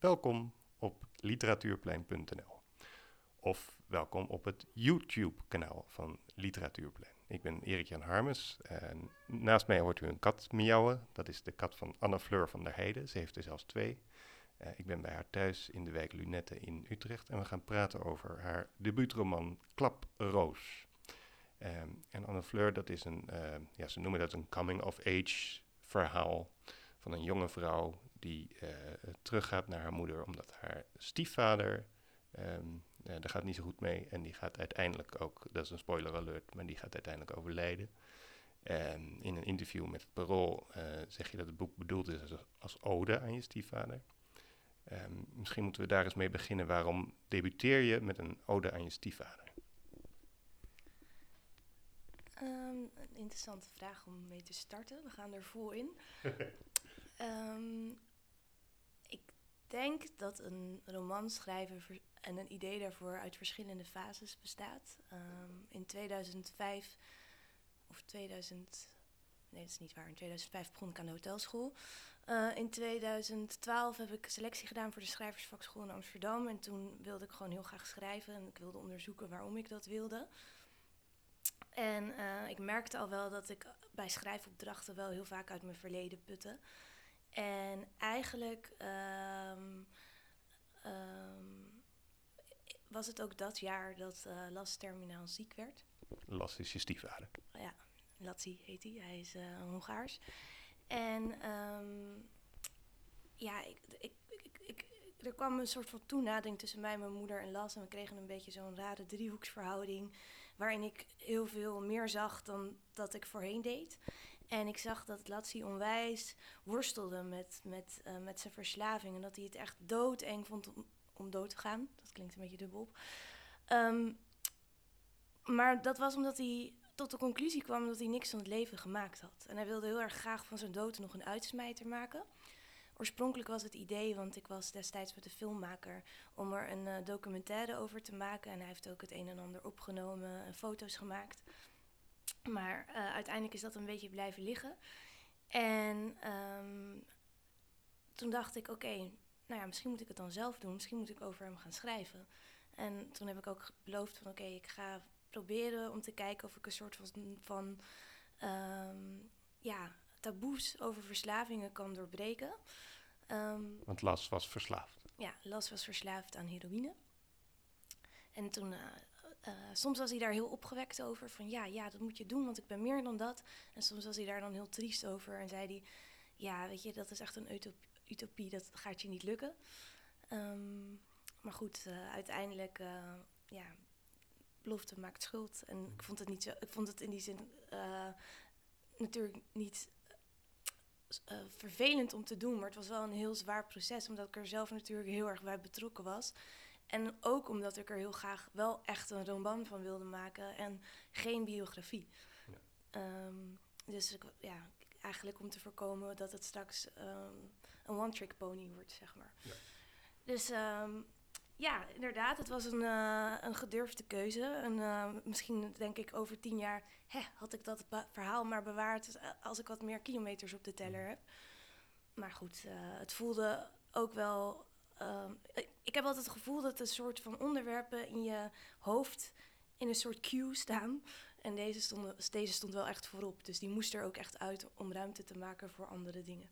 Welkom op literatuurplein.nl. Of welkom op het YouTube-kanaal van Literatuurplein. Ik ben Erik-Jan Harmes en naast mij hoort u een kat miauwen. Dat is de kat van Anne Fleur van der Heijden. Ze heeft er zelfs twee. Uh, ik ben bij haar thuis in de wijk Lunette in Utrecht en we gaan praten over haar debuutroman Klaproos. Um, en Anne Fleur, dat is een, uh, ja, ze noemen dat een coming-of-age verhaal van een jonge vrouw die uh, teruggaat naar haar moeder omdat haar stiefvader, um, uh, daar gaat niet zo goed mee en die gaat uiteindelijk ook, dat is een spoiler alert, maar die gaat uiteindelijk overlijden. En in een interview met het Parool uh, zeg je dat het boek bedoeld is als, als ode aan je stiefvader. Um, misschien moeten we daar eens mee beginnen. Waarom debuteer je met een ode aan je stiefvader? Um, een interessante vraag om mee te starten. We gaan er vol in. um, denk dat een romanschrijver en een idee daarvoor uit verschillende fases bestaat. Um, in 2005 of 2000, nee dat is niet waar, in 2005 begon ik aan de hotelschool. Uh, in 2012 heb ik selectie gedaan voor de schrijversvakschool in Amsterdam. En toen wilde ik gewoon heel graag schrijven en ik wilde onderzoeken waarom ik dat wilde. En uh, ik merkte al wel dat ik bij schrijfopdrachten wel heel vaak uit mijn verleden putte. En eigenlijk um, um, was het ook dat jaar dat uh, Las terminaal ziek werd. Las is je stiefvader. Ja, Latsi heet hij. Hij is uh, Hongaars. En um, ja, ik, ik, ik, ik, er kwam een soort van toenadering tussen mij, mijn moeder en Las. En we kregen een beetje zo'n rare driehoeksverhouding. Waarin ik heel veel meer zag dan dat ik voorheen deed. En ik zag dat Latsi onwijs worstelde met, met, uh, met zijn verslaving. En dat hij het echt doodeng vond om, om dood te gaan. Dat klinkt een beetje dubbel. Um, maar dat was omdat hij tot de conclusie kwam dat hij niks van het leven gemaakt had. En hij wilde heel erg graag van zijn dood nog een uitsmijter maken. Oorspronkelijk was het idee, want ik was destijds met de filmmaker, om er een uh, documentaire over te maken. En hij heeft ook het een en ander opgenomen en foto's gemaakt. Maar uh, uiteindelijk is dat een beetje blijven liggen. En um, toen dacht ik, oké, okay, nou ja, misschien moet ik het dan zelf doen. Misschien moet ik over hem gaan schrijven. En toen heb ik ook beloofd van, oké, okay, ik ga proberen om te kijken of ik een soort van, van um, ja, taboes over verslavingen kan doorbreken. Um, Want Las was verslaafd. Ja, Las was verslaafd aan heroïne. En toen, uh, uh, soms was hij daar heel opgewekt over, van ja, ja, dat moet je doen, want ik ben meer dan dat. En soms was hij daar dan heel triest over en zei hij, ja, weet je, dat is echt een utopie, dat gaat je niet lukken. Um, maar goed, uh, uiteindelijk, ja, belofte maakt schuld. En ik vond het niet zo, ik vond het in die zin natuurlijk niet vervelend om te doen, maar het was wel een heel zwaar proces, omdat ik er zelf natuurlijk heel erg bij betrokken was. En ook omdat ik er heel graag wel echt een roman van wilde maken en geen biografie. Ja. Um, dus ik, ja, eigenlijk om te voorkomen dat het straks um, een one-trick pony wordt, zeg maar. Ja. Dus um, ja, inderdaad. Het was een, uh, een gedurfde keuze. En uh, misschien denk ik over tien jaar... Hè, had ik dat verhaal maar bewaard als ik wat meer kilometers op de teller heb. Maar goed, uh, het voelde ook wel... ik heb altijd het gevoel dat een soort van onderwerpen in je hoofd... in een soort queue staan. En deze stond, deze stond wel echt voorop. Dus die moest er ook echt uit om ruimte te maken voor andere dingen.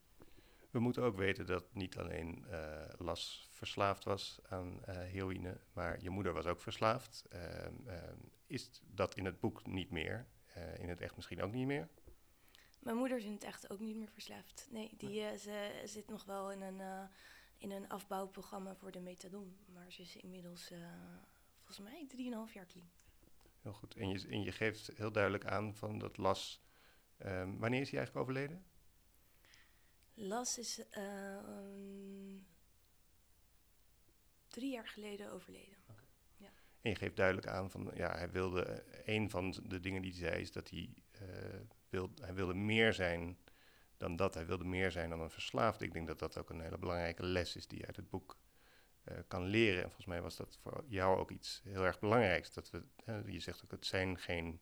We moeten ook weten dat niet alleen uh, Las verslaafd was aan uh, heroïne, maar je moeder was ook verslaafd. Uh, is dat in het boek niet meer? Eh, in het echt misschien ook niet meer? Mijn moeder is in het echt ook niet meer verslaafd. Nee, die, ze zit nog wel in een, in een afbouwprogramma voor de methadon. Maar ze is inmiddels volgens mij 3,5 jaar clean. Heel goed. En je, en je geeft heel duidelijk aan van dat Las... Um, wanneer is hij eigenlijk overleden? Las is uh, um, drie jaar geleden overleden. Okay. Ja. En je geeft duidelijk aan van, ja, hij wilde, een van de dingen die hij zei is dat hij, uh, wil, hij wilde meer zijn dan dat. Hij wilde meer zijn dan een verslaafde. Ik denk dat dat ook een hele belangrijke les is die je uit het boek uh, kan leren. En volgens mij was dat voor jou ook iets heel erg belangrijks. Dat we, je zegt ook, het zijn geen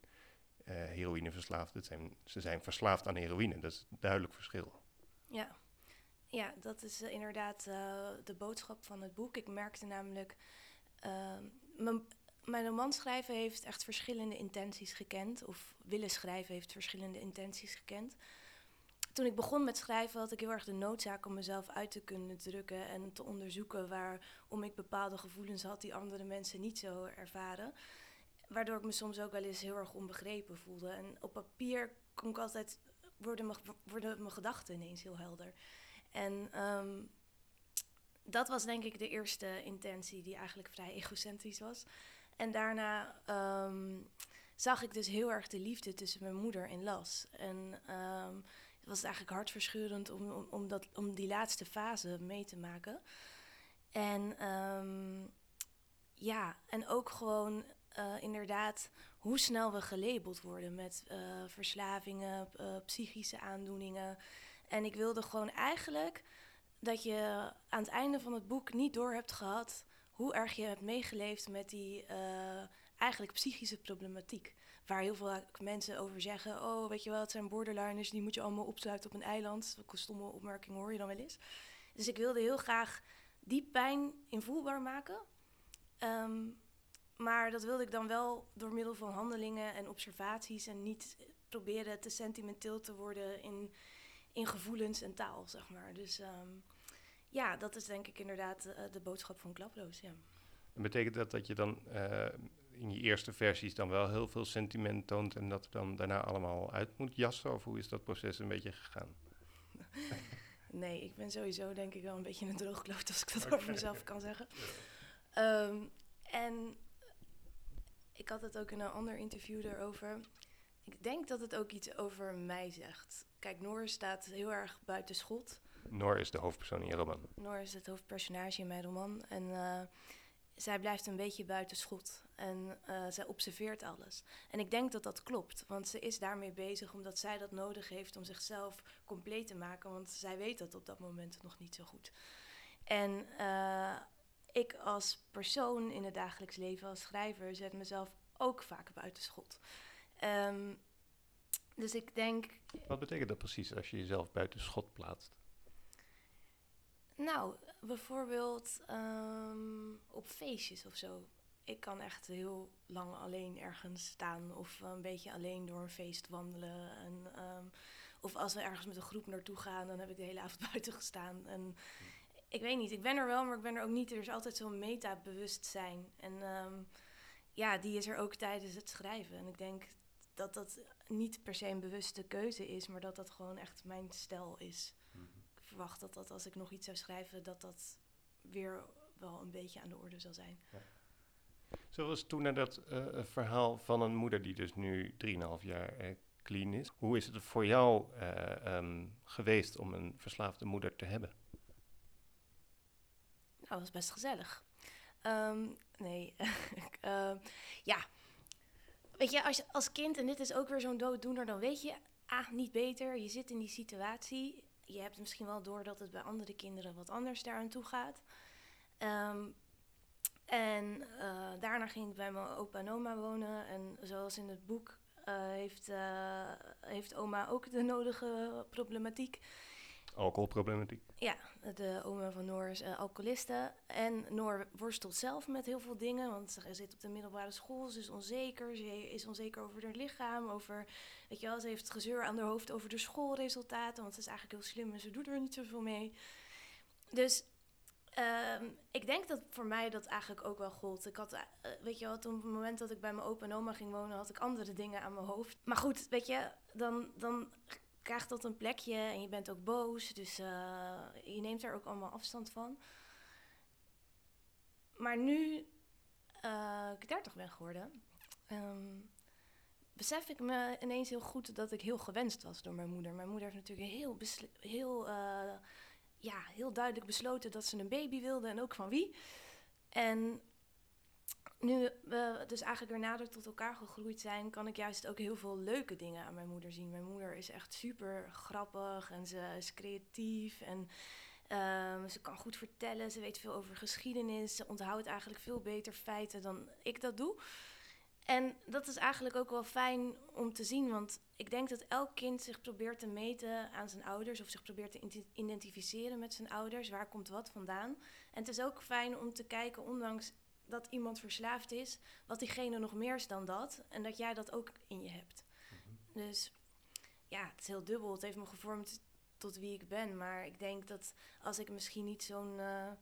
heroïneverslaafden, het zijn, ze zijn verslaafd aan heroïne. Dat is een duidelijk verschil. Ja. Ja, dat is eh, inderdaad eh, de boodschap van het boek. Ik merkte namelijk, uh, mijn roman schrijven heeft echt verschillende intenties gekend, of willen schrijven heeft verschillende intenties gekend. Toen ik begon met schrijven had ik heel erg de noodzaak om mezelf uit te kunnen drukken en te onderzoeken waarom ik bepaalde gevoelens had die andere mensen niet zo ervaren. Waardoor ik me soms ook wel eens heel erg onbegrepen voelde. En op papier kon ik altijd, worden mijn, worden mijn gedachten ineens heel helder. En um, dat was denk ik de eerste intentie die eigenlijk vrij egocentrisch was. En daarna um, zag ik dus heel erg de liefde tussen mijn moeder en Las. En um, het was eigenlijk hartverscheurend om, om, dat, om die laatste fase mee te maken. En um, ja, en ook gewoon uh, inderdaad hoe snel we gelabeld worden met uh, verslavingen, uh, psychische aandoeningen. En ik wilde gewoon eigenlijk dat je aan het einde van het boek niet door hebt gehad hoe erg je hebt meegeleefd met die eigenlijk psychische problematiek. Waar heel veel mensen over zeggen: Oh, weet je wel, het zijn borderliners, die moet je allemaal opsluiten op een eiland. Een stomme opmerking hoor je dan wel eens. Dus ik wilde heel graag die pijn invoelbaar maken. Um, maar dat wilde ik dan wel door middel van handelingen en observaties en niet proberen te sentimenteel te worden in, in gevoelens en taal, zeg maar. Dus um, ja, dat is denk ik inderdaad uh, de boodschap van Klaproos, ja. En betekent dat dat je dan uh, in je eerste versies dan wel heel veel sentiment toont en dat dan daarna allemaal uit moet jassen? Of hoe is dat proces een beetje gegaan? nee, ik ben sowieso denk ik wel een beetje een droogkloot als ik dat okay. over mezelf kan zeggen. Um, en ik had het ook in een ander interview erover. Ik denk dat het ook iets over mij zegt. Kijk, Noor staat heel erg buiten schot. Noor is de hoofdpersoon in je roman. Noor is het hoofdpersonage in mijn roman. En uh, zij blijft een beetje buiten schot. En uh, zij observeert alles. En ik denk dat dat klopt. Want ze is daarmee bezig omdat zij dat nodig heeft om zichzelf compleet te maken. Want zij weet dat op dat moment nog niet zo goed. En uh, ik als persoon in het dagelijks leven, als schrijver, zet mezelf ook vaak buiten schot. Um, dus ik denk. Wat betekent dat precies als je jezelf buiten schot plaatst? Nou, bijvoorbeeld um, op feestjes of zo. Ik kan echt heel lang alleen ergens staan of een beetje alleen door een feest wandelen. En, um, of als we ergens met een groep naartoe gaan, dan heb ik de hele avond buiten gestaan. En ik weet niet, ik ben er wel, maar ik ben er ook niet. Er is altijd zo'n meta-bewustzijn. En um, ja, die is er ook tijdens het schrijven. En ik denk dat dat niet per se een bewuste keuze is, maar dat dat gewoon echt mijn stijl is. Verwacht dat dat als ik nog iets zou schrijven, dat dat weer wel een beetje aan de orde zal zijn. Ja. Zoals toen naar dat uh, verhaal van een moeder die dus nu 3,5 jaar uh, clean is. Hoe is het voor jou uh, um, geweest om een verslaafde moeder te hebben? Nou, dat was best gezellig. Um, nee, ja. Weet je, als, als kind, en dit is ook weer zo'n dooddoener, dan weet je, ah, niet beter. Je zit in die situatie. Je hebt misschien wel door dat het bij andere kinderen wat anders daaraan toe gaat. Um, en uh, daarna ging ik bij mijn opa en oma wonen. En zoals in het boek uh, heeft, uh, heeft oma ook de nodige problematiek. Alcoholproblematiek. Ja, de oma van Noor is uh, alcoholiste. En Noor worstelt zelf met heel veel dingen. Want ze zit op de middelbare school, ze is onzeker. Ze is onzeker over haar lichaam. Over, weet je wel, ze heeft gezeur aan haar hoofd over de schoolresultaten. Want ze is eigenlijk heel slim en ze doet er niet zoveel mee. Dus uh, ik denk dat voor mij dat eigenlijk ook wel gold. Ik had, uh, weet je wel, op het moment dat ik bij mijn opa en oma ging wonen, had ik andere dingen aan mijn hoofd. Maar goed, weet je, dan, dan krijgt dat een plekje en je bent ook boos. Dus uh, je neemt er ook allemaal afstand van. Maar nu uh, ik 30 ben geworden, um, besef ik me ineens heel goed dat ik heel gewenst was door mijn moeder. Mijn moeder heeft natuurlijk heel, heel, uh, ja, heel duidelijk besloten dat ze een baby wilde en ook van wie. En nu we dus eigenlijk weer nader tot elkaar gegroeid zijn, kan ik juist ook heel veel leuke dingen aan mijn moeder zien. Mijn moeder is echt super grappig en ze is creatief en um, ze kan goed vertellen. Ze weet veel over geschiedenis. Ze onthoudt eigenlijk veel beter feiten dan ik dat doe. En dat is eigenlijk ook wel fijn om te zien, want ik denk dat elk kind zich probeert te meten aan zijn ouders of zich probeert te identificeren met zijn ouders. Waar komt wat vandaan? En het is ook fijn om te kijken, ondanks dat iemand verslaafd is, wat diegene nog meer is dan dat. En dat jij dat ook in je hebt. Mhm. Dus ja, het is heel dubbel. Het heeft me gevormd tot wie ik ben. Maar ik denk dat als ik misschien niet zo'n. Uh,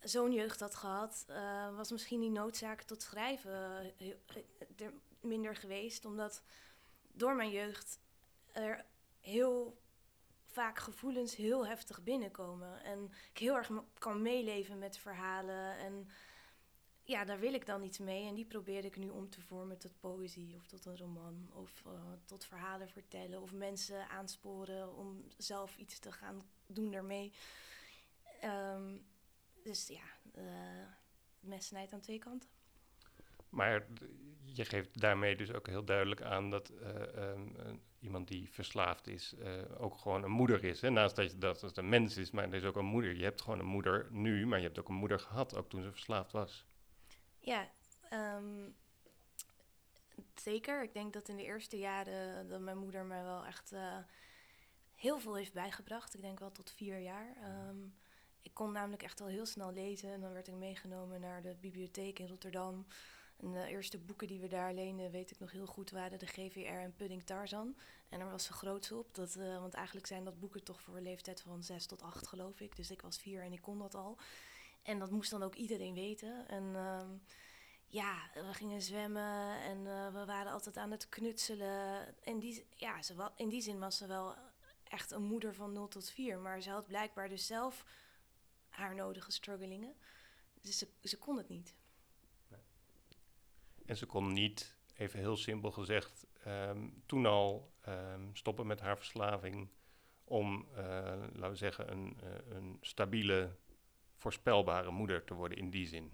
zo'n jeugd had gehad, uh, was misschien die noodzaak tot schrijven uh, er minder geweest. Omdat door mijn jeugd er heel vaak gevoelens heel heftig binnenkomen. En ik heel erg kan meeleven met verhalen. En ja, daar wil ik dan iets mee. En die probeer ik nu om te vormen tot poëzie of tot een roman. Of uh, tot verhalen vertellen. Of mensen aansporen om zelf iets te gaan doen daarmee. Um, dus ja, uh, mes snijdt aan twee kanten. Maar je geeft daarmee dus ook heel duidelijk aan dat uh, um, iemand die verslaafd is uh, ook gewoon een moeder is. Hè? Naast dat, je, dat het een mens is, maar er is ook een moeder. Je hebt gewoon een moeder nu, maar je hebt ook een moeder gehad, ook toen ze verslaafd was. Ja, um, zeker. Ik denk dat in de eerste jaren dat mijn moeder me wel echt heel veel heeft bijgebracht. Ik denk wel tot vier jaar. Um, ik kon namelijk echt al heel snel lezen. En dan werd ik meegenomen naar de bibliotheek in Rotterdam. En de eerste boeken die we daar leenden, weet ik nog heel goed, waren de GVR en Pudding Tarzan. En er was ze groots op, dat, uh, want eigenlijk zijn dat boeken toch voor een leeftijd van 6 tot 8, geloof ik. Dus ik was vier en ik kon dat al. En dat moest dan ook iedereen weten. En uh, ja, we gingen zwemmen en uh, we waren altijd aan het knutselen. En die, ja, ze in die zin was ze wel echt een moeder van 0 tot 4. Maar ze had blijkbaar dus zelf haar nodige struggelingen. Dus ze, ze kon het niet. En ze kon niet, even heel simpel gezegd, um, toen al um, stoppen met haar verslaving om, uh, laten we zeggen, een, uh, een stabiele, voorspelbare moeder te worden in die zin.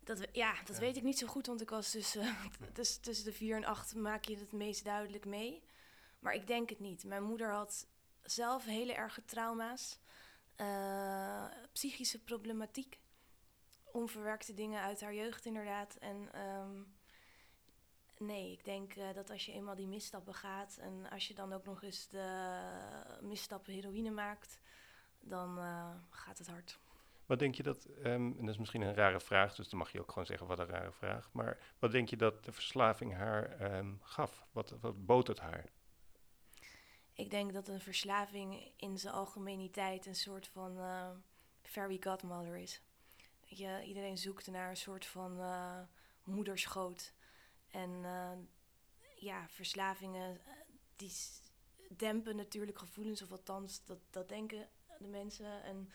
Dat, ja, dat ja. weet ik niet zo goed, want ik was dus, uh, dus tussen de vier en acht maak je het meest duidelijk mee. Maar ik denk het niet. Mijn moeder had zelf hele erge trauma's, psychische problematiek onverwerkte dingen uit haar jeugd inderdaad. En um, nee, ik denk uh, dat als je eenmaal die misstappen gaat en als je dan ook nog eens de misstappen heroïne maakt, dan uh, gaat het hard. Wat denk je dat, um, en dat is misschien een rare vraag, dus dan mag je ook gewoon zeggen wat een rare vraag, maar wat denk je dat de verslaving haar um, gaf? Wat, wat bood het haar? Ik denk dat een verslaving in zijn algemeniteit een soort van uh, fairy godmother is je, iedereen zoekt naar een soort van uh, moederschoot. En uh, ja, verslavingen eh, die dempen natuurlijk gevoelens, of althans, dat, dat denken de mensen. En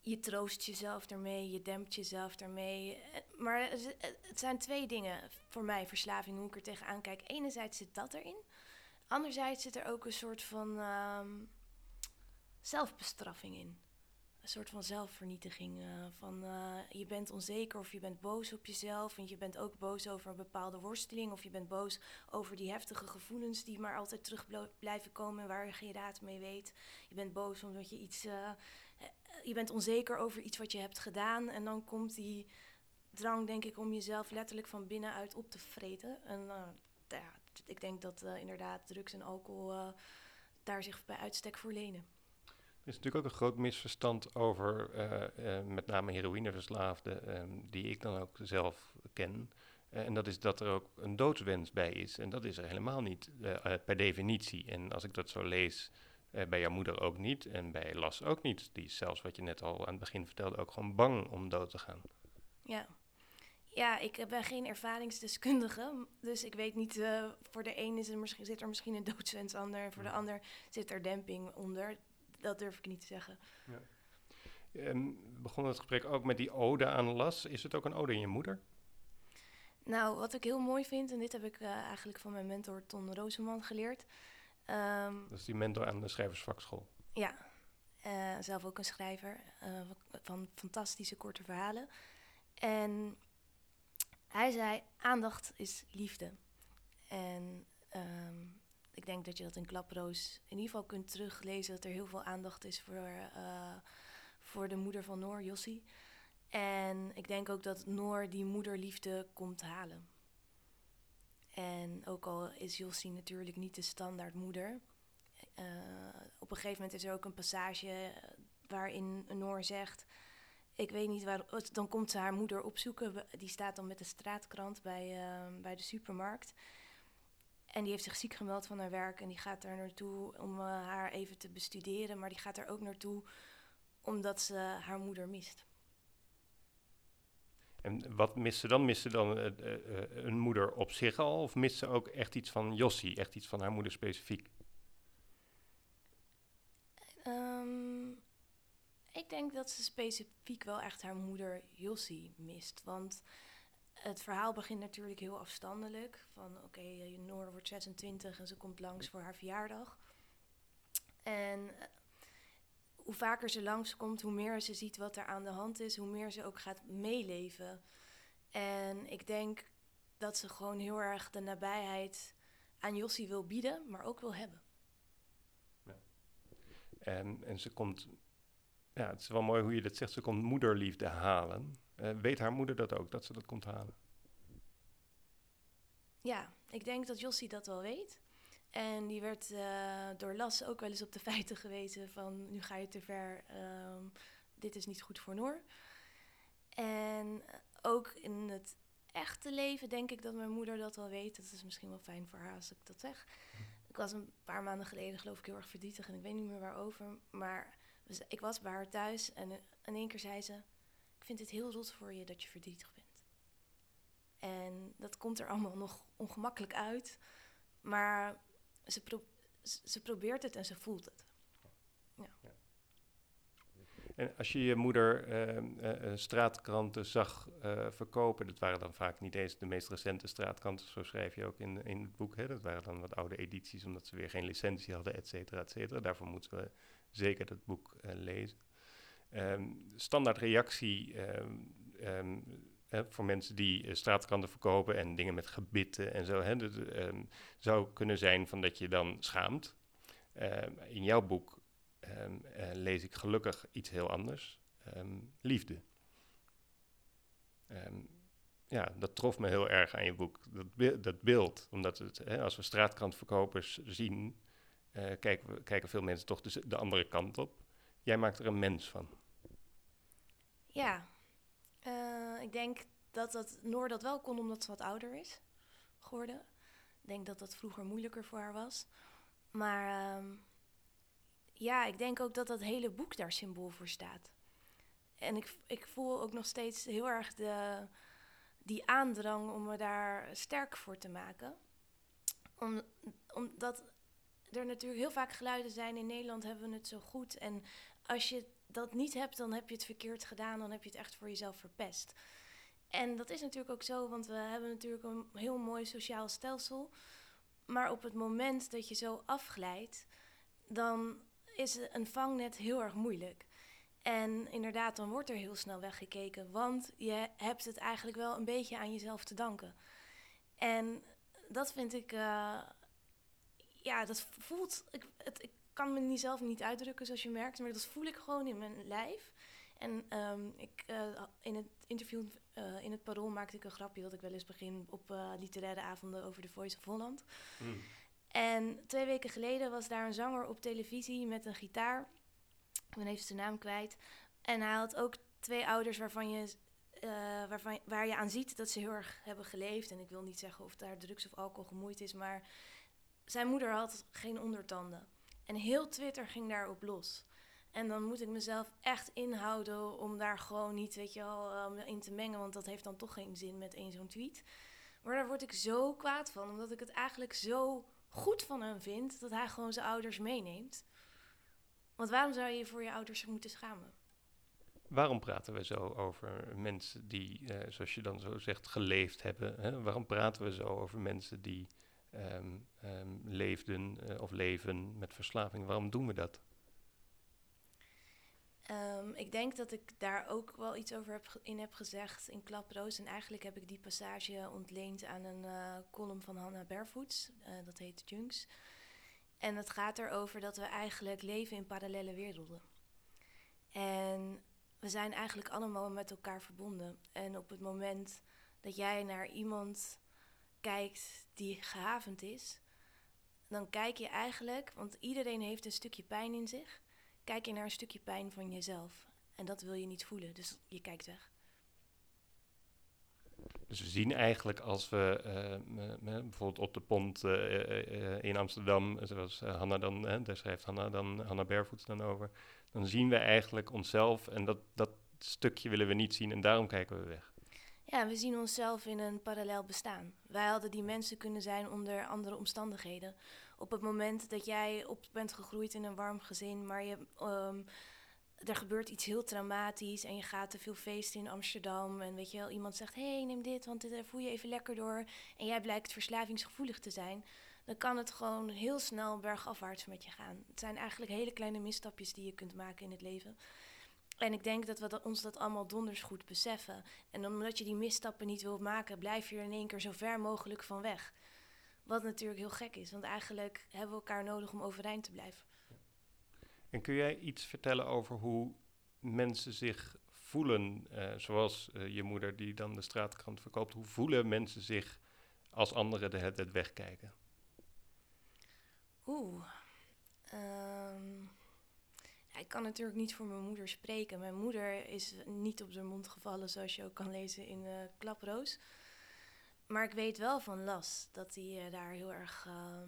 je troost jezelf daarmee, je dempt jezelf daarmee. Maar het, het zijn twee dingen voor mij, verslaving, hoe ik er tegenaan kijk. Enerzijds zit dat erin. Anderzijds zit er ook een soort van um, zelfbestraffing in een soort van zelfvernietiging. Uh, van uh, je bent onzeker of je bent boos op jezelf. En je bent ook boos over een bepaalde worsteling. Of je bent boos over die heftige gevoelens die maar altijd terug blijven komen en waar je geen raad mee weet. Je bent boos omdat je iets. Uh, je bent onzeker over iets wat je hebt gedaan. En dan komt die drang, denk ik, om jezelf letterlijk van binnenuit op te vreten. En ja, ik denk dat inderdaad drugs en alcohol daar zich bij uitstek voor lenen. Er is natuurlijk ook een groot misverstand over uh, uh, met name heroïneverslaafden, um, die ik dan ook zelf ken. Uh, en dat is dat er ook een doodswens bij is. En dat is er helemaal niet per definitie. En als ik dat zo lees, bij jouw moeder ook niet en bij Las ook niet. Die is zelfs, wat je net al aan het begin vertelde, ook gewoon bang om dood te gaan. Ja. Ja, ik ben geen ervaringsdeskundige, dus ik weet niet, voor de een is er misschien, zit er misschien een doodswens onder en voor de ander zit er demping onder dat durf ik niet te zeggen. Ja. En we begonnen het gesprek ook met die ode aan Las. Is het ook een ode in je moeder? Nou, wat ik heel mooi vind, en dit heb ik uh, eigenlijk van mijn mentor Ton Roseman geleerd. Um, dat is die mentor aan de schrijversvakschool. Ja, uh, zelf ook een schrijver uh, van fantastische korte verhalen. En hij zei, aandacht is liefde. En um, ik denk dat je dat in Klaproos in ieder geval kunt teruglezen. Dat er heel veel aandacht is voor, uh, voor de moeder van Noor, Jossie. En ik denk ook dat Noor die moederliefde komt halen. En ook al is Jossie natuurlijk niet de standaard moeder. eh, op een gegeven moment is er ook een passage eh, waarin Noor zegt... Ik weet niet waar... oh, Dan komt ze haar moeder opzoeken. Die staat dan met de straatkrant bij, eh, bij de supermarkt. En die heeft zich ziek gemeld van haar werk. En die gaat daar naartoe om eh, haar even te bestuderen. Maar die gaat er ook naartoe omdat ze haar moeder mist. En wat mist ze dan? Mist ze dan eh, eh, een moeder op zich al? Of mist ze ook echt iets van Jossie? Echt iets van haar moeder specifiek? Ehm, ik denk dat ze specifiek wel echt haar moeder Jossie mist. Want het verhaal begint natuurlijk heel afstandelijk. Van oké, eh, Noor wordt 26 en ze komt langs voor haar verjaardag. En eh, hoe vaker ze langskomt, hoe meer ze ziet wat er aan de hand is, hoe meer ze ook gaat meeleven. En ik denk dat ze gewoon heel erg de nabijheid aan Jossie wil bieden, maar ook wil hebben. En, en ze komt, ja, het is wel mooi hoe je dat zegt, ze komt moederliefde halen. Eh, weet haar moeder dat ook, dat ze dat komt halen? Ja, ik denk dat Jossie dat wel weet. En die werd eh, door Las ook wel eens op de feiten gewezen van nu ga je te ver, ehm, dit is niet goed voor Noor. En ook in het echte leven denk ik dat mijn moeder dat wel weet. Dat is misschien wel fijn voor haar als ik dat zeg. Ik was een paar maanden geleden geloof ik heel erg verdrietig en ik weet niet meer waarover. Maar ik was bij haar thuis en eh, in één keer zei ze... Ik vind het heel rot voor je dat je verdrietig bent. En dat komt er allemaal nog ongemakkelijk uit. Maar ze, ze probeert het en ze voelt het. En als je je moeder ehm, eh, eh, straatkranten zag eh, verkopen, dat waren dan vaak niet eens de meest recente straatkranten, zo schrijf je ook in, in het boek. Hè? Dat waren dan wat oude edities, omdat ze weer geen licentie hadden, et cetera, et cetera. Daarvoor moeten we zeker dat boek lezen. Ehm, standaard reactie ehm, ehm, voor mensen die eh, straatkranten verkopen en dingen met gebitten en zo, hè, zou kunnen zijn van dat je dan schaamt. In jouw boek eh, lees ik gelukkig iets heel anders. Liefde. Ja, dat trof me heel erg aan je boek. Dat, dat beeld. Omdat het, hè, als we straatkrantverkopers zien, eh, kijken, we, kijken veel mensen toch de andere kant op. Jij maakt er een mens van. Ja, eh, ik denk dat dat Noor dat wel kon omdat ze wat ouder is geworden. Ik denk dat dat vroeger moeilijker voor haar was. Maar ehm, ja, ik denk ook dat dat hele boek daar symbool voor staat. En ik, ik voel ook nog steeds heel erg de, die aandrang om me daar sterk voor te maken. Om, omdat er natuurlijk heel vaak geluiden zijn in Nederland hebben we het zo goed. En als je dat niet hebt, dan heb je het verkeerd gedaan. Dan heb je het echt voor jezelf verpest. En dat is natuurlijk ook zo, want we hebben natuurlijk een heel mooi sociaal stelsel. Maar op het moment dat je zo afglijdt, dan is een vangnet heel erg moeilijk. En inderdaad, dan wordt er heel snel weggekeken, want je hebt het eigenlijk wel een beetje aan jezelf te danken. En dat vind ik, eh, ja, dat voelt, ik, het, kan me niet zelf niet uitdrukken zoals je merkt, maar dat voel ik gewoon in mijn lijf. En ehm, ik, eh, in het interview eh, in het Parool maakte ik een grapje dat ik wel eens begin op eh, literaire avonden over de Voice of Holland. En twee weken geleden was daar een zanger op televisie met een gitaar. Ik ben even zijn naam kwijt. En hij had ook twee ouders waarvan je, waarvan, waar je aan ziet dat ze heel erg hebben geleefd. En ik wil niet zeggen of daar drugs of alcohol gemoeid is, maar zijn moeder had geen ondertanden. En heel Twitter ging daarop los. En dan moet ik mezelf echt inhouden om daar gewoon niet, weet je wel, in te mengen. Want dat heeft dan toch geen zin met één zo'n tweet. Maar daar word ik zo kwaad van, omdat ik het eigenlijk zo goed van hem vind dat hij gewoon zijn ouders meeneemt. Want waarom zou je je voor je ouders moeten schamen? Waarom praten we zo over mensen die, eh, zoals je dan zo zegt, geleefd hebben? Hè? Waarom praten we zo over mensen die ehm, leefden eh, of leven met verslaving? Waarom doen we dat? Ehm, ik denk dat ik daar ook wel iets over heb, in heb gezegd in Klaproos. En eigenlijk heb ik die passage ontleend aan een eh, column van Hannah Barefoots. Eh, dat heet Junks. En het gaat erover dat we eigenlijk leven in parallele werelden. En we zijn eigenlijk allemaal met elkaar verbonden. En op het moment dat jij naar iemand kijkt die gehavend is, dan kijk je eigenlijk, want iedereen heeft een stukje pijn in zich, kijk je naar een stukje pijn van jezelf. En dat wil je niet voelen, dus je kijkt weg. Dus we zien eigenlijk als we uh, bijvoorbeeld op de pont uh, in Amsterdam, zoals Hanna dan, daar schrijft Hanna, dan, Hanna Barefoot dan over, dan zien we eigenlijk onszelf en dat, dat stukje willen we niet zien en daarom kijken we weg. Ja, we zien onszelf in een parallel bestaan. Wij hadden die mensen kunnen zijn onder andere omstandigheden. Op het moment dat jij op bent gegroeid in een warm gezin, maar je, um, er gebeurt iets heel traumatisch en je gaat te veel feesten in Amsterdam en weet je wel, iemand zegt, hé, hey, neem dit, want daar voel je even lekker door en jij blijkt verslavingsgevoelig te zijn, dan kan het gewoon heel snel bergafwaarts met je gaan. Het zijn eigenlijk hele kleine misstapjes die je kunt maken in het leven. En ik denk dat we dat, ons dat allemaal donders goed beseffen. En omdat je die misstappen niet wilt maken, blijf je er in één keer zo ver mogelijk van weg. Wat natuurlijk heel gek is, want eigenlijk hebben we elkaar nodig om overeind te blijven. En kun jij iets vertellen over hoe mensen zich voelen, uh, zoals uh, je moeder die dan de straatkrant verkoopt, hoe voelen mensen zich als anderen de het wegkijken? Oeh. Um, ik kan natuurlijk niet voor mijn moeder spreken. Mijn moeder is niet op de mond gevallen, zoals je ook kan lezen in uh, Klaproos. Maar ik weet wel van Las dat hij uh, daar heel erg uh,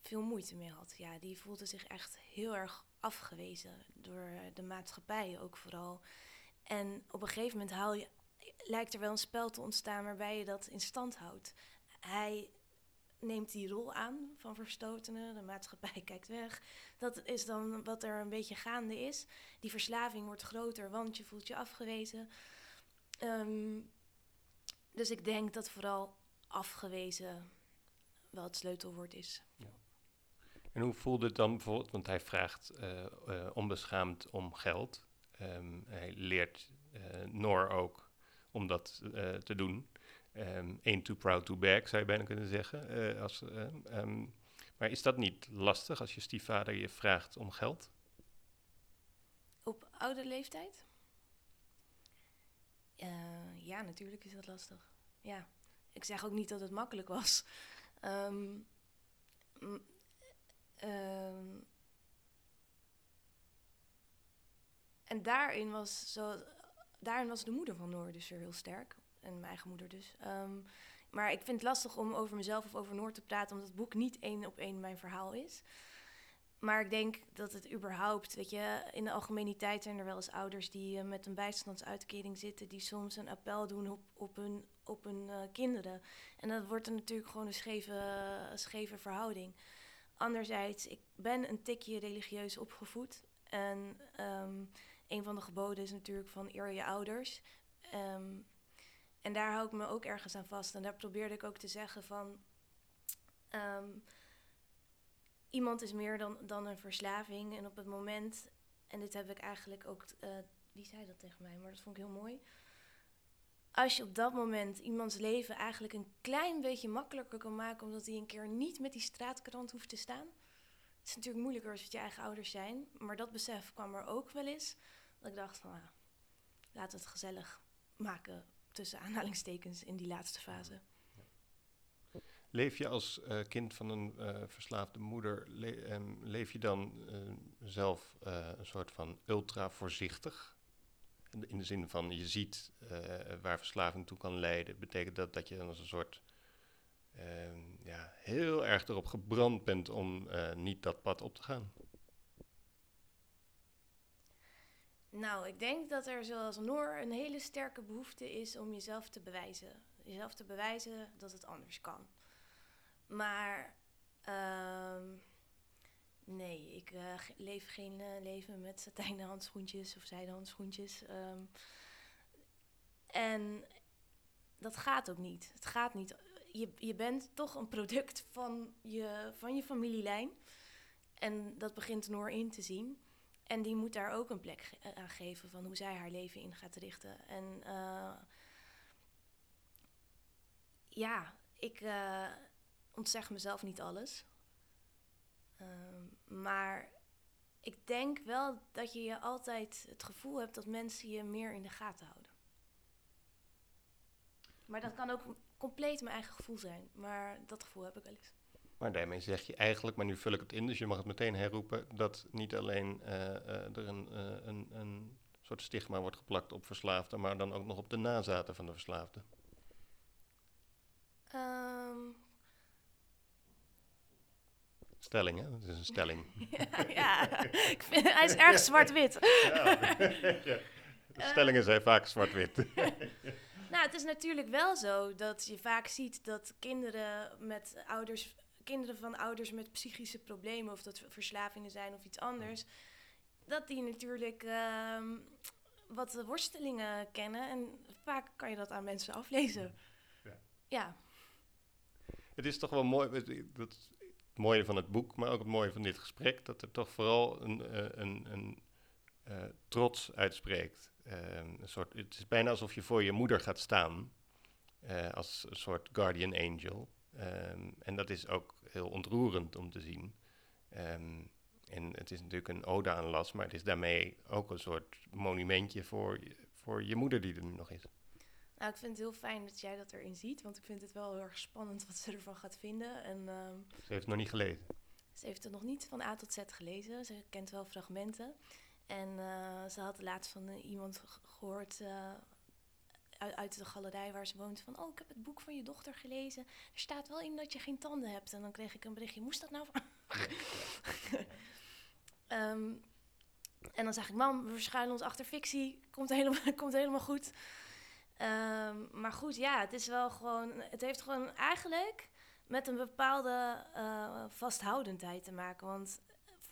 veel moeite mee had. Ja, die voelde zich echt heel erg afgewezen door de maatschappij ook vooral. En op een gegeven moment haal je, lijkt er wel een spel te ontstaan waarbij je dat in stand houdt. Hij neemt die rol aan van verstotenen. De maatschappij kijkt weg. Dat is dan wat er een beetje gaande is. Die verslaving wordt groter, want je voelt je afgewezen. Ehm, dus ik denk dat vooral afgewezen wel het sleutelwoord is. Ja. En hoe voelde het dan bijvoorbeeld, want hij vraagt uh, uh, onbeschaamd om geld. Um, hij leert uh, Noor ook om dat te doen. Um, ain't too proud to beg, zou je bijna kunnen zeggen. Uh, als, um, maar is dat niet lastig als je stiefvader je vraagt om geld? Op oude leeftijd? Uh, ja, natuurlijk is dat lastig. Ja, ik zeg ook niet dat het makkelijk was. En daarin was, zo, daarin was de moeder van Noor dus heel sterk en mijn eigen moeder dus. Ehm, maar ik vind het lastig om over mezelf of over Noord te praten, omdat het boek niet één op één mijn verhaal is. Maar ik denk dat het überhaupt, weet je, in de algemeniteit zijn er wel eens ouders die uh, met een bijstandsuitkering zitten, die soms een appel doen op, op hun, op hun uh, kinderen. En dat wordt er natuurlijk gewoon een scheve, scheve verhouding. Anderzijds, ik ben een tikje religieus opgevoed. En um, een van de geboden is natuurlijk van eer je ouders. Um, en daar hou ik me ook ergens aan vast. En daar probeerde ik ook te zeggen van... Um, iemand is meer dan, dan een verslaving. En op het moment... En dit heb ik eigenlijk ook... Uh, wie zei dat tegen mij? Maar dat vond ik heel mooi. Als je op dat moment iemands leven eigenlijk een klein beetje makkelijker kan maken... omdat hij een keer niet met die straatkrant hoeft te staan... Het is natuurlijk moeilijker als het je eigen ouders zijn. Maar dat besef kwam er ook wel eens. Dat ik dacht van, ah, laat het gezellig maken tussen aanhalingstekens in die laatste fase. Leef je als uh, kind van een uh, verslaafde moeder, le um, leef je dan uh, zelf een soort van ultra voorzichtig? In de zin van je ziet waar verslaving toe kan leiden. Betekent dat dat je dan als een soort ehm, ja, heel erg erop gebrand bent om niet dat pad op te gaan? Nou, ik denk dat er zoals Noor een hele sterke behoefte is om jezelf te bewijzen. Jezelf te bewijzen dat het anders kan. Maar um, nee, ik uh, leef geen uh, leven met satijnen handschoentjes of zijden handschoentjes. Um, en dat gaat ook niet. Het gaat niet. Je, je bent toch een product van je, van je familielijn. En dat begint Noor in te zien. En die moet daar ook een plek ge aan geven van hoe zij haar leven in gaat richten. En uh, ja, ik uh, ontzeg mezelf niet alles. Uh, maar ik denk wel dat je je altijd het gevoel hebt dat mensen je meer in de gaten houden. Maar dat kan ook compleet mijn eigen gevoel zijn. Maar dat gevoel heb ik wel eens. Maar daarmee zeg je eigenlijk, maar nu vul ik het in, dus je mag het meteen herroepen, dat niet alleen eh, eh, er een, eh, een, een soort stigma wordt geplakt op verslaafden, maar dan ook nog op de nazaten van de verslaafden. Ehm, Stelling, hè? Dat is een stelling. ja, ja. Ik vind, hij is erg zwart-wit. Ja. Stellingen zijn vaak zwart-wit. Nou, het is natuurlijk wel zo dat je vaak ziet dat kinderen met ouders, kinderen van ouders met psychische problemen, of dat verslavingen zijn of iets anders, dat die natuurlijk ehm, wat worstelingen kennen. En vaak kan je dat aan mensen aflezen. Ja. Ja, Het is toch wel mooi, het- dat, het mooie van het boek, maar ook het mooie van dit gesprek, dat er toch vooral een, eh, een, een eh, trots uitspreekt. Ehm, een soort, het is bijna alsof je voor je moeder gaat staan, eh, als een soort guardian angel. Ehm, en dat is ook heel ontroerend om te zien. Ehm, en het is natuurlijk een ode aan Las, maar het is daarmee ook een soort monumentje voor, je- voor je moeder die er nu nog is. nou, ik vind het heel fijn dat jij dat erin ziet, want ik vind het wel heel erg spannend wat ze ervan gaat vinden. En ehm, Ze heeft het nog niet gelezen. Ze heeft het nog niet van A tot Z gelezen. Ze kent wel fragmenten. En eh, ze had laatst van eh, iemand gehoord eh, uit, de galerij waar ze woont van... Oh, ik heb het boek van je dochter gelezen. Er staat wel in dat je geen tanden hebt. En dan kreeg ik een berichtje. Moest dat nou? Ehm, en dan zeg ik, mam, we verschuilen ons achter fictie. Komt helemaal, komt helemaal goed. Ehm, maar goed, ja, het is wel gewoon... Het heeft gewoon eigenlijk met een bepaalde eh, vasthoudendheid te maken. Want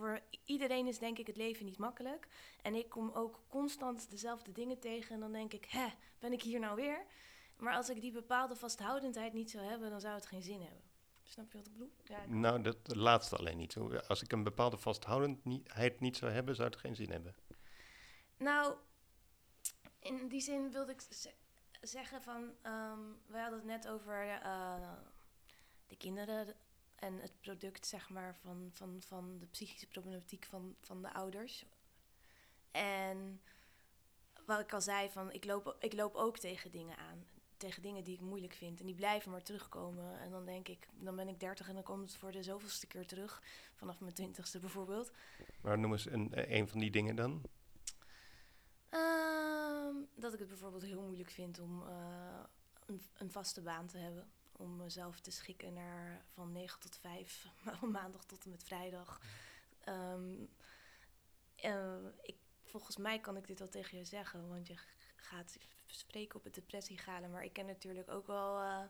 voor iedereen is denk ik het leven niet makkelijk. En ik kom ook constant dezelfde dingen tegen. En dan denk ik, hè, ben ik hier nou weer? Maar als ik die bepaalde vasthoudendheid niet zou hebben, dan zou het geen zin hebben. Snap je wat ik bedoel? Ja, ik- Nou, dat laatste alleen niet. Als ik een bepaalde vasthoudendheid niet zou hebben, zou het geen zin hebben. Nou, in die zin wilde ik zeggen van... ehm we hadden het net over eh, de kinderen en het product, zeg maar, van, van, van de psychische problematiek van, van de ouders. En wat ik al zei, van ik loop, ik loop ook tegen dingen aan. Tegen dingen die ik moeilijk vind. En die blijven maar terugkomen. En dan denk ik, dan ben ik dertig en dan komt het voor de zoveelste keer terug. Vanaf mijn twintigste bijvoorbeeld. Maar noem eens een, eh, een van die dingen dan. Ehm, dat ik het bijvoorbeeld heel moeilijk vind om eh, een, een vaste baan te hebben. Om mezelf te schikken naar van 9 tot 5, van maandag tot en met vrijdag. Ehm, eh, ik, volgens mij kan ik dit wel tegen je zeggen, want je gaat spreken op het depressiegalen. Maar ik ken natuurlijk ook wel eh,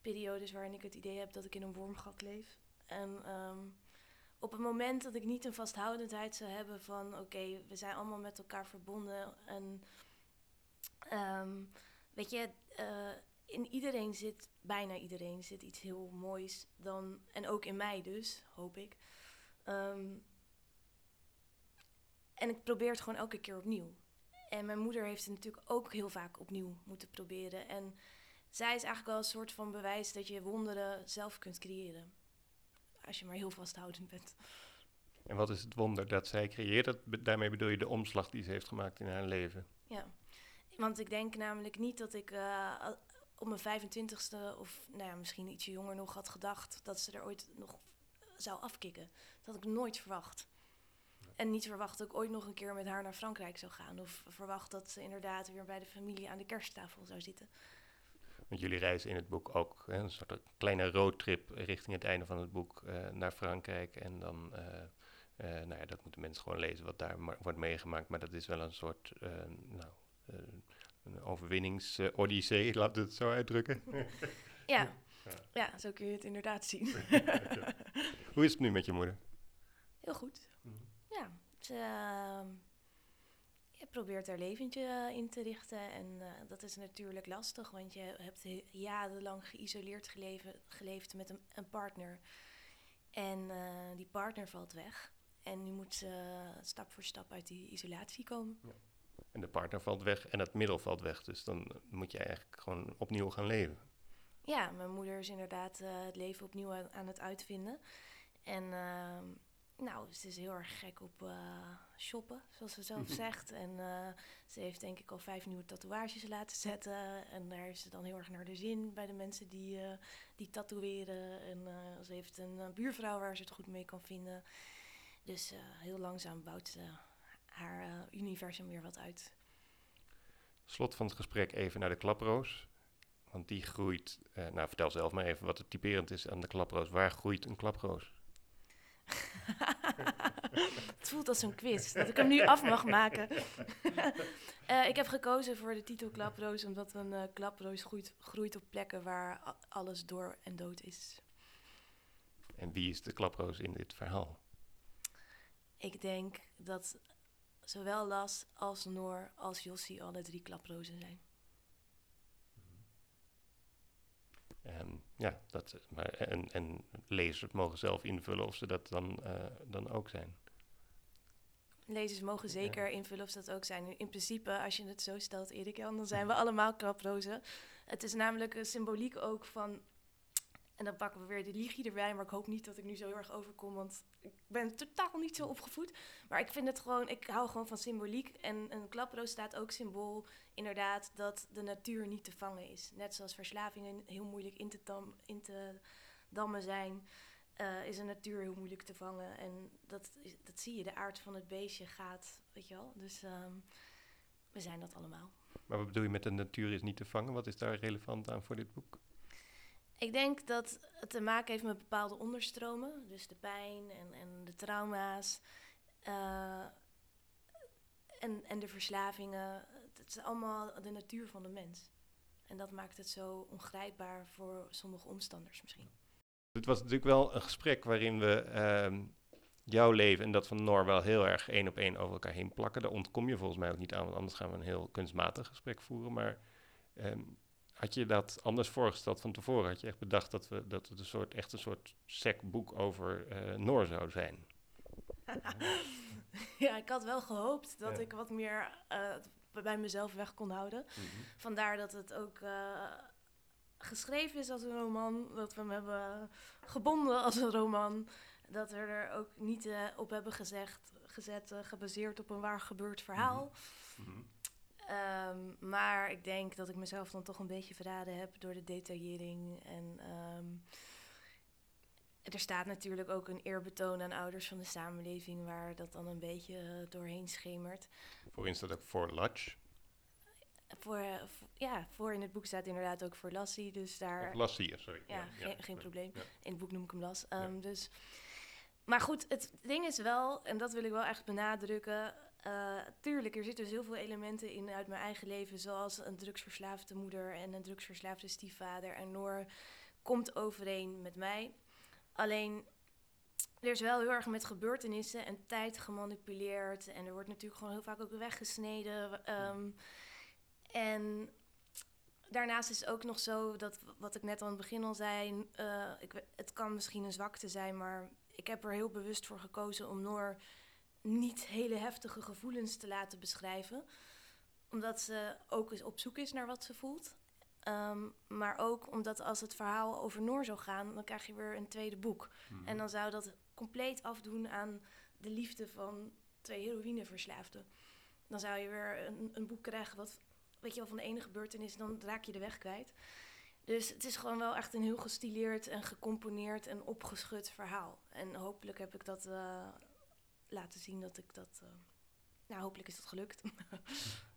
periodes waarin ik het idee heb dat ik in een wormgat leef. En ehm, op het moment dat ik niet een vasthoudendheid zou hebben van oké, we zijn allemaal met elkaar verbonden en ehm, weet je, eh, in iedereen zit, bijna iedereen zit iets heel moois dan, en ook in mij dus, hoop ik. Ehm, en ik probeer het gewoon elke keer opnieuw. En mijn moeder heeft het natuurlijk ook heel vaak opnieuw moeten proberen. En zij is eigenlijk wel een soort van bewijs dat je wonderen zelf kunt creëren. Als je maar heel vasthoudend bent. En wat is het wonder dat zij creëert? Dat, daarmee bedoel je de omslag die ze heeft gemaakt in haar leven. Ja, want ik denk namelijk niet dat ik eh, op mijn 25ste of nou ja, misschien ietsje jonger nog had gedacht dat ze er ooit nog zou afkicken. Dat had ik nooit verwacht. En niet verwacht dat ik ooit nog een keer met haar naar Frankrijk zou gaan. Of verwacht dat ze inderdaad weer bij de familie aan de kersttafel zou zitten. Want jullie reizen in het boek ook hè, een soort kleine roadtrip richting het einde van het boek eh, naar Frankrijk. En dan, eh, eh, nou ja, dat moeten mensen gewoon lezen wat daar wordt meegemaakt. Maar dat is wel een soort, nou, een overwinnings-odyssee, we het zo uitdrukken. Ja. Ja. ja, zo kun je het inderdaad zien. Hoe is het nu met je moeder? Heel goed. Ja, ze ehm, je probeert haar leventje eh, in te richten. En eh, dat is natuurlijk lastig, want je hebt he- jarenlang geïsoleerd geleven, geleefd met een, een partner. En eh, die partner valt weg. En nu moet ze stap voor stap uit die isolatie komen. En de partner valt weg en het middel valt weg. Dus dan moet je eigenlijk gewoon opnieuw gaan leven. Ja, mijn moeder is inderdaad eh, het leven opnieuw aan, het uitvinden. En ehm, Nou, ze is heel erg gek op eh, shoppen, zoals ze zelf zegt. En eh, ze heeft denk ik al vijf nieuwe tatoeages laten zetten. En daar is ze dan heel erg naar de zin bij de mensen die, die tatoeëren. En ze heeft een buurvrouw waar ze het goed mee kan vinden. Dus heel langzaam bouwt ze haar eh, universum weer wat uit. Slot van het gesprek even naar de klaproos. Want die groeit, eh, nou vertel zelf maar even wat het typerend is aan de klaproos. Waar groeit een klaproos? het voelt als een quiz, dat ik hem nu af mag maken. Eh, ik heb gekozen voor de titel Klaproos, omdat een eh, klaproos groeit, groeit op plekken waar alles door en dood is. En wie is de klaproos in dit verhaal? Ik denk dat zowel Las als Noor als Jossie alle drie klaprozen zijn. En ja, dat, maar, en, en lezers mogen zelf invullen of ze dat dan, eh, dan ook zijn. Lezers mogen zeker invullen of ze dat ook zijn. In principe, als je het zo stelt, Erik dan zijn we allemaal klaprozen. Het is namelijk een symboliek ook van... En dan pakken we weer de ligie erbij, maar ik hoop niet dat ik nu zo heel erg overkom, want ik ben totaal niet zo opgevoed. Maar ik vind het gewoon, ik hou gewoon van symboliek. En een klaproos staat ook symbool, inderdaad, dat de natuur niet te vangen is. Net zoals verslavingen heel moeilijk in te, dam, in te dammen zijn, eh, is een natuur heel moeilijk te vangen. En dat, dat zie je, de aard van het beestje gaat, weet je wel. Dus ehm, we zijn dat allemaal. Maar wat bedoel je met de natuur is niet te vangen? Wat is daar relevant aan voor dit boek? Ik denk dat het te maken heeft met bepaalde onderstromen. Dus de pijn en, en de trauma's. eh, en, en de verslavingen. Het is allemaal de natuur van de mens. En dat maakt het zo ongrijpbaar voor sommige omstanders misschien. Het was natuurlijk wel een gesprek waarin we ehm, jouw leven en dat van Noor wel heel erg één op één over elkaar heen plakken. Daar ontkom je volgens mij ook niet aan, want anders gaan we een heel kunstmatig gesprek voeren. Maar ehm, had je dat anders voorgesteld van tevoren? Had je echt bedacht dat, we, dat het een soort, echt een soort secboek over eh, Noor zou zijn? ja, ik had wel gehoopt dat Ja. ik wat meer eh, bij mezelf weg kon houden. Vandaar dat het ook eh, geschreven is als een roman. Dat we hem hebben gebonden als een roman. Dat we er ook niet op hebben gezegd, gezet, gebaseerd op een waar gebeurd verhaal. Mhm. Ehm, maar ik denk dat ik mezelf dan toch een beetje verraden heb door de detaillering. En ehm, er staat natuurlijk ook een eerbetoon aan ouders van de samenleving, waar dat dan een beetje eh, doorheen schemert. Voorin staat ook voor Lutch. Voor, eh, voor- ja, voor in het boek staat inderdaad ook voor Lassie, dus daar... Of Lassie, sorry. Ja, geen, geen ja, probleem. ja. In het boek noem ik hem Las. Ehm, dus. Maar goed, het ding is wel, en dat wil ik wel echt benadrukken. eh, tuurlijk, er zitten dus heel veel elementen in uit mijn eigen leven, zoals een drugsverslaafde moeder en een drugsverslaafde stiefvader. En Noor komt overeen met mij. Alleen, er is wel heel erg met gebeurtenissen en tijd gemanipuleerd. En er wordt natuurlijk gewoon heel vaak ook weggesneden. ehm, en daarnaast is het ook nog zo dat wat ik net aan het begin al zei, eh, ik, het kan misschien een zwakte zijn, maar ik heb er heel bewust voor gekozen om Noor niet hele heftige gevoelens te laten beschrijven. Omdat ze ook eens op zoek is naar wat ze voelt. Ehm, maar ook omdat als het verhaal over Noor zou gaan, dan krijg je weer een tweede boek. Mhm. En dan zou dat compleet afdoen aan de liefde van twee heroïneverslaafden. Dan zou je weer een, een boek krijgen wat, weet je wel, van de ene gebeurtenis, dan raak je de weg kwijt. Dus het is gewoon wel echt een heel gestileerd en gecomponeerd en opgeschud verhaal. En hopelijk heb ik dat eh, laten zien dat ik dat... eh, nou, hopelijk is dat gelukt.